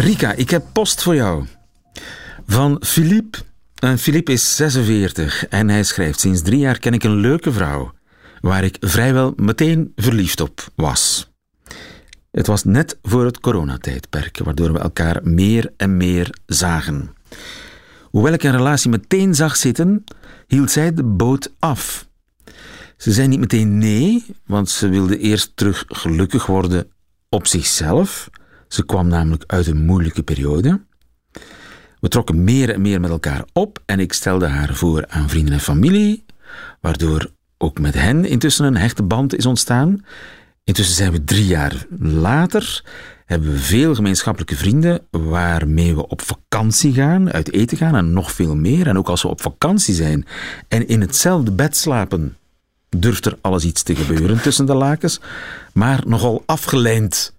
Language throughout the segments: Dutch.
Rika, ik heb post voor jou. Van Philippe. En Philippe is 46 en hij schrijft: Sinds drie jaar ken ik een leuke vrouw waar ik vrijwel meteen verliefd op was. Het was net voor het coronatijdperk, waardoor we elkaar meer en meer zagen. Hoewel ik een relatie meteen zag zitten, hield zij de boot af. Ze zei niet meteen nee, want ze wilde eerst terug gelukkig worden op zichzelf. Ze kwam namelijk uit een moeilijke periode. We trokken meer en meer met elkaar op en ik stelde haar voor aan vrienden en familie, waardoor ook met hen intussen een hechte band is ontstaan. Intussen zijn we drie jaar later, hebben we veel gemeenschappelijke vrienden waarmee we op vakantie gaan, uit eten gaan en nog veel meer. En ook als we op vakantie zijn en in hetzelfde bed slapen, durft er alles iets te gebeuren tussen de lakens, maar nogal afgeleid,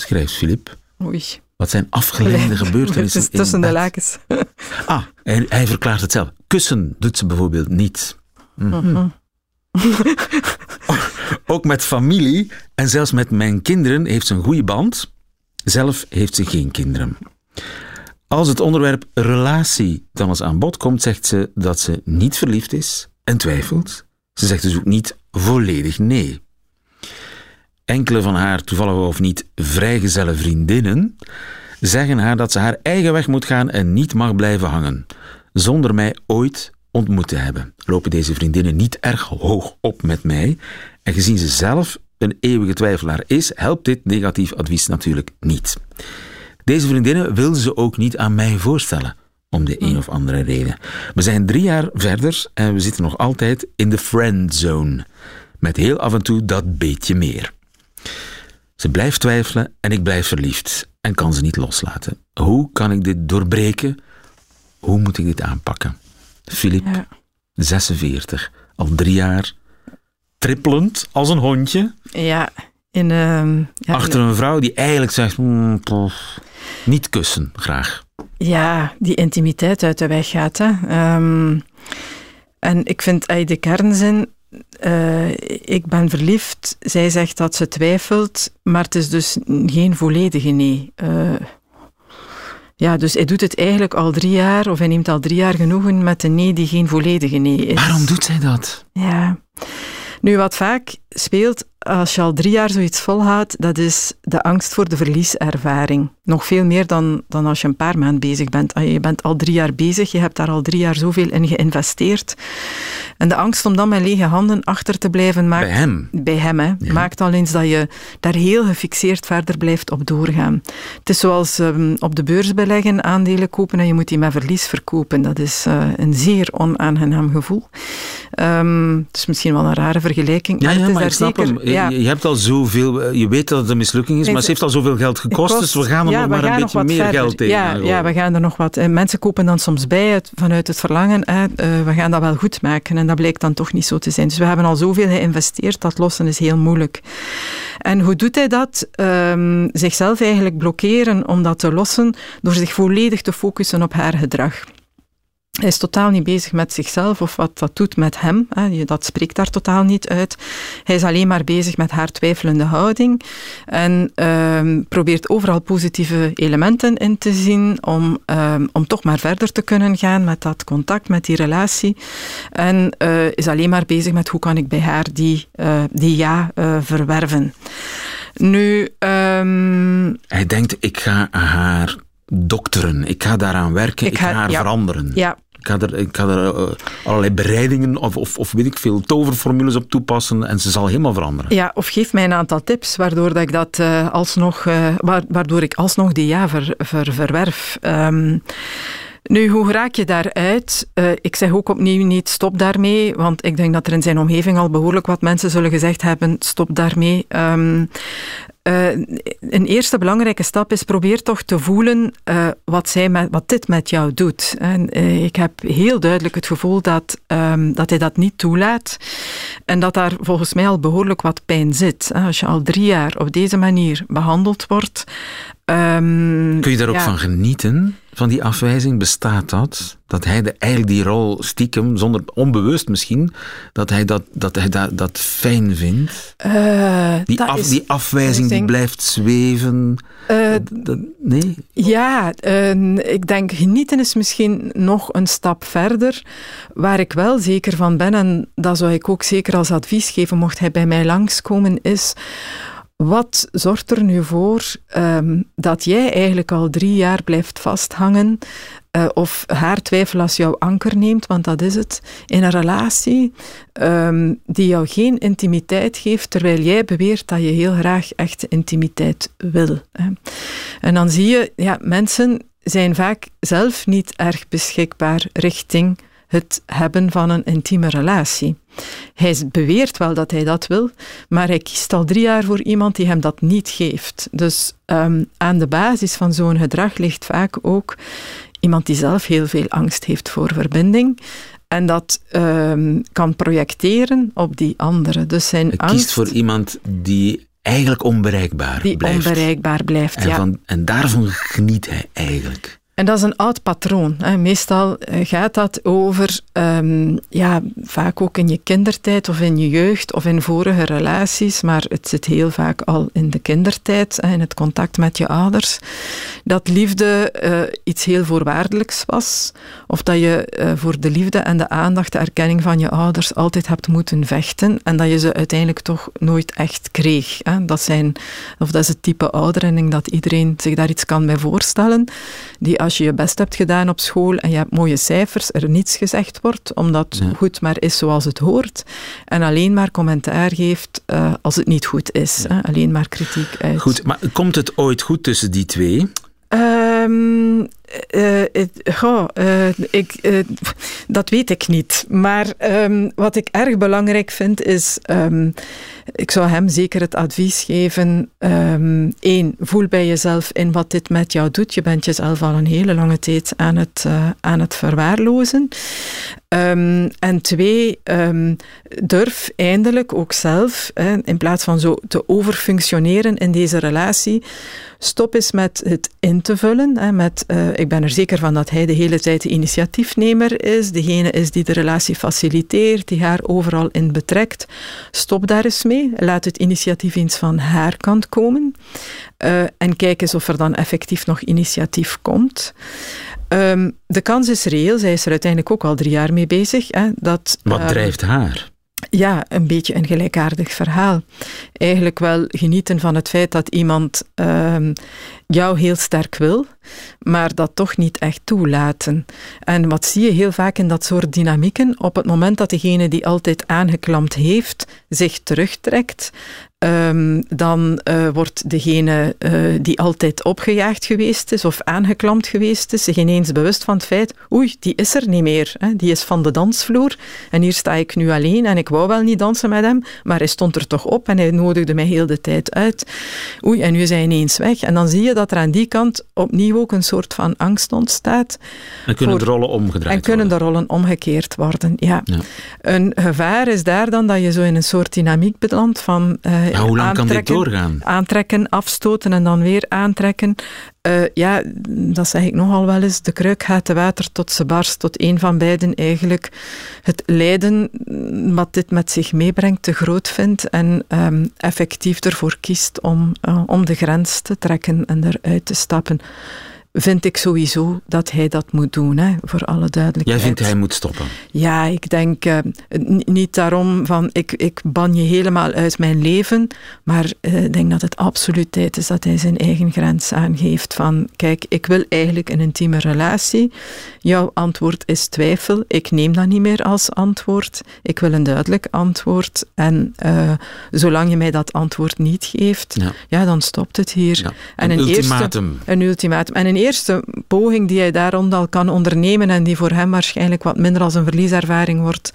schrijft Filip. Oei. Wat zijn afgeleide gebeurtenissen? Het is tussen de lakens. Ah, hij, hij verklaart het zelf. Kussen doet ze bijvoorbeeld niet. Mhm. Ook met familie en zelfs met mijn kinderen heeft ze een goede band. Zelf heeft ze geen kinderen. Als het onderwerp relatie dan eens aan bod komt, zegt ze dat ze niet verliefd is en twijfelt. Ze zegt dus ook niet volledig nee. Enkele van haar toevallig of niet vrijgezelle vriendinnen zeggen haar dat ze haar eigen weg moet gaan en niet mag blijven hangen, zonder mij ooit ontmoet te hebben. Lopen deze vriendinnen niet erg hoog op met mij en gezien ze zelf een eeuwige twijfelaar is, helpt dit negatief advies natuurlijk niet. Deze vriendinnen wil ze ook niet aan mij voorstellen, om de een of andere reden. We zijn drie jaar verder en we zitten nog altijd in de friendzone, met heel af en toe dat beetje meer. Ze blijft twijfelen en ik blijf verliefd en kan ze niet loslaten. Hoe kan ik dit doorbreken? Hoe moet ik dit aanpakken? Filip, Ja. 46, al drie jaar, trippelend als een hondje, Ja, in, ehm, ja, achter een vrouw die eigenlijk zegt, "Mm, pof, niet kussen, graag. ja, die intimiteit uit de weg gaat. Hè. Ehm, en ik vind de kernzin, eh, ik ben verliefd. Zij zegt dat ze twijfelt, maar het is dus geen volledige nee. Eh, ja, dus hij doet het eigenlijk al drie jaar, of hij neemt al drie jaar genoegen met een nee die geen volledige nee is. Waarom doet zij dat? Ja. Nu, wat vaak speelt als je al drie jaar zoiets volhoudt, dat is de angst voor de verlieservaring. Nog veel meer dan, dan als je een paar maanden bezig bent. Ah, Je bent al drie jaar bezig, je hebt daar al drie jaar zoveel in geïnvesteerd. En de angst om dan met lege handen achter te blijven maakt... Bij hem? Bij hem, hè. Ja. Maakt al eens dat je daar heel gefixeerd verder blijft op doorgaan. Het is zoals ehm, op de beurs beleggen, aandelen kopen en je moet die met verlies verkopen. Dat is eh, een zeer onaangenaam gevoel. Ehm, het is misschien wel een rare vergelijking, Ja, maar ja, het is maar daar zeker... hem. Je- ja. Je, hebt al zoveel, eh, je weet dat het een mislukking is, maar ze heeft al zoveel geld gekost, Het dus we gaan er ja, nog maar een beetje meer verder. geld tegen. Ja, ja, we gaan er nog wat. En mensen kopen dan soms bij het, vanuit het verlangen, hè, eh, we gaan dat wel goed maken. En dat blijkt dan toch niet zo te zijn. Dus we hebben al zoveel geïnvesteerd, dat lossen is heel moeilijk. En hoe doet hij dat? Ehm, zichzelf eigenlijk blokkeren om dat te lossen, door zich volledig te focussen op haar gedrag. Hij is totaal niet bezig met zichzelf of wat dat doet met hem. Dat spreekt daar totaal niet uit. Hij is alleen maar bezig met haar twijfelende houding en ehm, probeert overal positieve elementen in te zien om, ehm, om toch maar verder te kunnen gaan met dat contact, met die relatie. En eh, is alleen maar bezig met hoe kan ik bij haar die, eh, die ja eh, verwerven. Nu, ehm, Hij denkt, ik ga haar dokteren, ik ga daaraan werken, ik, Ik ga, ga- haar ja. veranderen. ja, Ik ga er, ik ga er eh, allerlei bereidingen of, of, of weet ik veel toverformules op toepassen en ze zal helemaal veranderen. Ja, of geef mij een aantal tips waardoor, dat ik, dat, eh, alsnog, wa- waardoor ik alsnog die ja ver, ver- verwerf. Ehm, Nu, hoe raak je daaruit? Uh, ik zeg ook opnieuw niet stop daarmee, want ik denk dat er in zijn omgeving al behoorlijk wat mensen zullen gezegd hebben stop daarmee. Um, uh, een eerste belangrijke stap is probeer toch te voelen uh, wat, zij met, wat dit met jou doet. En, uh, ik heb heel duidelijk het gevoel dat, um, dat hij dat niet toelaat en dat daar volgens mij al behoorlijk wat pijn zit. Als je al drie jaar op deze manier behandeld wordt, Um, Kun je daar ook van genieten, van die afwijzing? Bestaat dat? Dat hij de, eigenlijk die rol stiekem, zonder onbewust misschien, dat hij dat, dat, hij dat, dat fijn vindt? Uh, die, af, die afwijzing die blijft zweven? Uh, dat, nee? Ja, uh, ik denk genieten is misschien nog een stap verder. Waar ik wel zeker van ben, en dat zou ik ook zeker als advies geven, mocht hij bij mij langskomen, is wat zorgt er nu voor um, dat jij eigenlijk al drie jaar blijft vasthangen uh, of haar twijfel als jouw anker neemt, want dat is het, in een relatie um, die jou geen intimiteit geeft, terwijl jij beweert dat je heel graag echte intimiteit wil. En dan zie je, ja, mensen zijn vaak zelf niet erg beschikbaar richting het hebben van een intieme relatie. Hij beweert wel dat hij dat wil, maar hij kiest al drie jaar voor iemand die hem dat niet geeft. Dus um, aan de basis van zo'n gedrag ligt vaak ook iemand die zelf heel veel angst heeft voor verbinding. En dat um, kan projecteren op die andere. Dus zijn hij angst, kiest voor iemand die eigenlijk onbereikbaar die blijft. Die onbereikbaar blijft, en ja. Van, en daarvan geniet hij eigenlijk. En dat is een oud patroon. Meestal eh, gaat dat over, um, ja, vaak ook in je kindertijd of in je jeugd of in vorige relaties, maar het zit heel vaak al in de kindertijd, in het contact met je ouders, dat liefde uh, iets heel voorwaardelijks was, of dat je uh, voor de liefde en de aandacht, de erkenning van je ouders altijd hebt moeten vechten en dat je ze uiteindelijk toch nooit echt kreeg. Hè. Dat, zijn, of dat is het type ouder dat iedereen zich daar iets kan bij voorstellen, die als je je best hebt gedaan op school en je hebt mooie cijfers, er niets gezegd wordt, omdat ja. goed maar is zoals het hoort. En alleen maar commentaar geeft uh, als het niet goed is. Ja. Hè? Alleen maar kritiek uit. Goed, maar komt het ooit goed tussen die twee? Um, uh, ik, dat weet ik niet. Maar um, wat ik erg belangrijk vind is, um, ik zou hem zeker het advies geven. Eén, voel bij jezelf in wat dit met jou doet. Je bent jezelf al een hele lange tijd aan het, aan het verwaarlozen. en twee, durf eindelijk ook zelf, in plaats van zo te overfunctioneren in deze relatie, stop eens met het in te vullen, met ik ben er zeker van dat hij de hele tijd de initiatiefnemer is, degene is die de relatie faciliteert, die haar overal in betrekt. Stop daar eens mee. Laat het initiatief eens van haar kant komen. Uh, en kijk eens of er dan effectief nog initiatief komt. Um, de kans is reëel, zij is er uiteindelijk ook al drie jaar mee bezig. Hè, dat, Wat uh, drijft haar? Ja, een beetje een gelijkaardig verhaal. Eigenlijk wel genieten van het feit dat iemand uh, jou heel sterk wil, maar dat toch niet echt toelaten. En wat zie je heel vaak in dat soort dynamieken? Op het moment dat degene die altijd aangeklampt heeft zich terugtrekt, Um, dan uh, wordt degene uh, die altijd opgejaagd geweest is of aangeklampt geweest is, zich ineens bewust van het feit, oei, die is er niet meer. Hè? Die is van de dansvloer en hier sta ik nu alleen en ik wou wel niet dansen met hem, maar hij stond er toch op en hij nodigde mij heel de tijd uit. Oei, en nu is hij ineens weg. En dan zie je dat er aan die kant opnieuw ook een soort van angst ontstaat. En kunnen voor, de rollen omgedraaid En kunnen worden. de rollen omgekeerd worden, ja. ja. Een gevaar is daar dan dat je zo in een soort dynamiek belandt van... Uh, ja, hoe lang kan dit doorgaan? Aantrekken, afstoten en dan weer aantrekken. Uh, ja, dat zeg ik nogal wel eens. De kruik gaat te water tot ze barst, tot een van beiden eigenlijk het lijden wat dit met zich meebrengt te groot vindt en um, effectief ervoor kiest om, uh, om de grens te trekken en eruit te stappen vind ik sowieso dat hij dat moet doen, hè, voor alle duidelijkheid. Jij vindt hij moet stoppen? Ja, ik denk uh, niet daarom van ik, ik ban je helemaal uit mijn leven, maar uh, ik denk dat het absoluut tijd is dat hij zijn eigen grens aangeeft van kijk, ik wil eigenlijk een intieme relatie. Jouw antwoord is twijfel. Ik neem dat niet meer als antwoord. Ik wil een duidelijk antwoord. En uh, zolang je mij dat antwoord niet geeft, ja, ja dan stopt het hier. Ja. En een, een ultimatum. Eerste, een ultimatum. En een eerste poging die hij daar rond al kan ondernemen en die voor hem waarschijnlijk wat minder als een verlieservaring wordt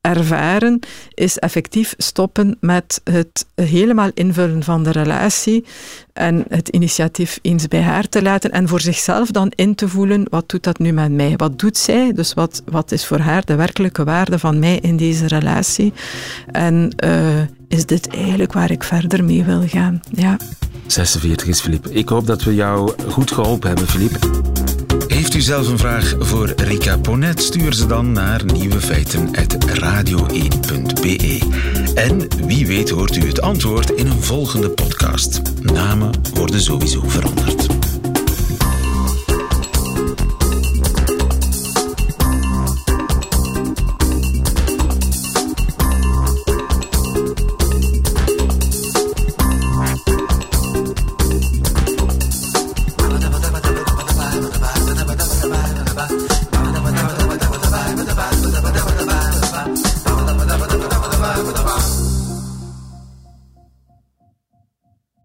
ervaren, is effectief stoppen met het helemaal invullen van de relatie en het initiatief eens bij haar te laten en voor zichzelf dan in te voelen, wat doet dat nu met mij? Wat doet zij? Dus wat, wat is voor haar de werkelijke waarde van mij in deze relatie? En uh, is dit eigenlijk waar ik verder mee wil gaan? Ja. 46 is Filip. Ik hoop dat we jou goed geholpen hebben, Filip. Heeft u zelf een vraag voor Rika Ponet? Stuur ze dan naar nieuwefeiten.radio1.be. En wie weet hoort u het antwoord in een volgende podcast. Namen worden sowieso veranderd.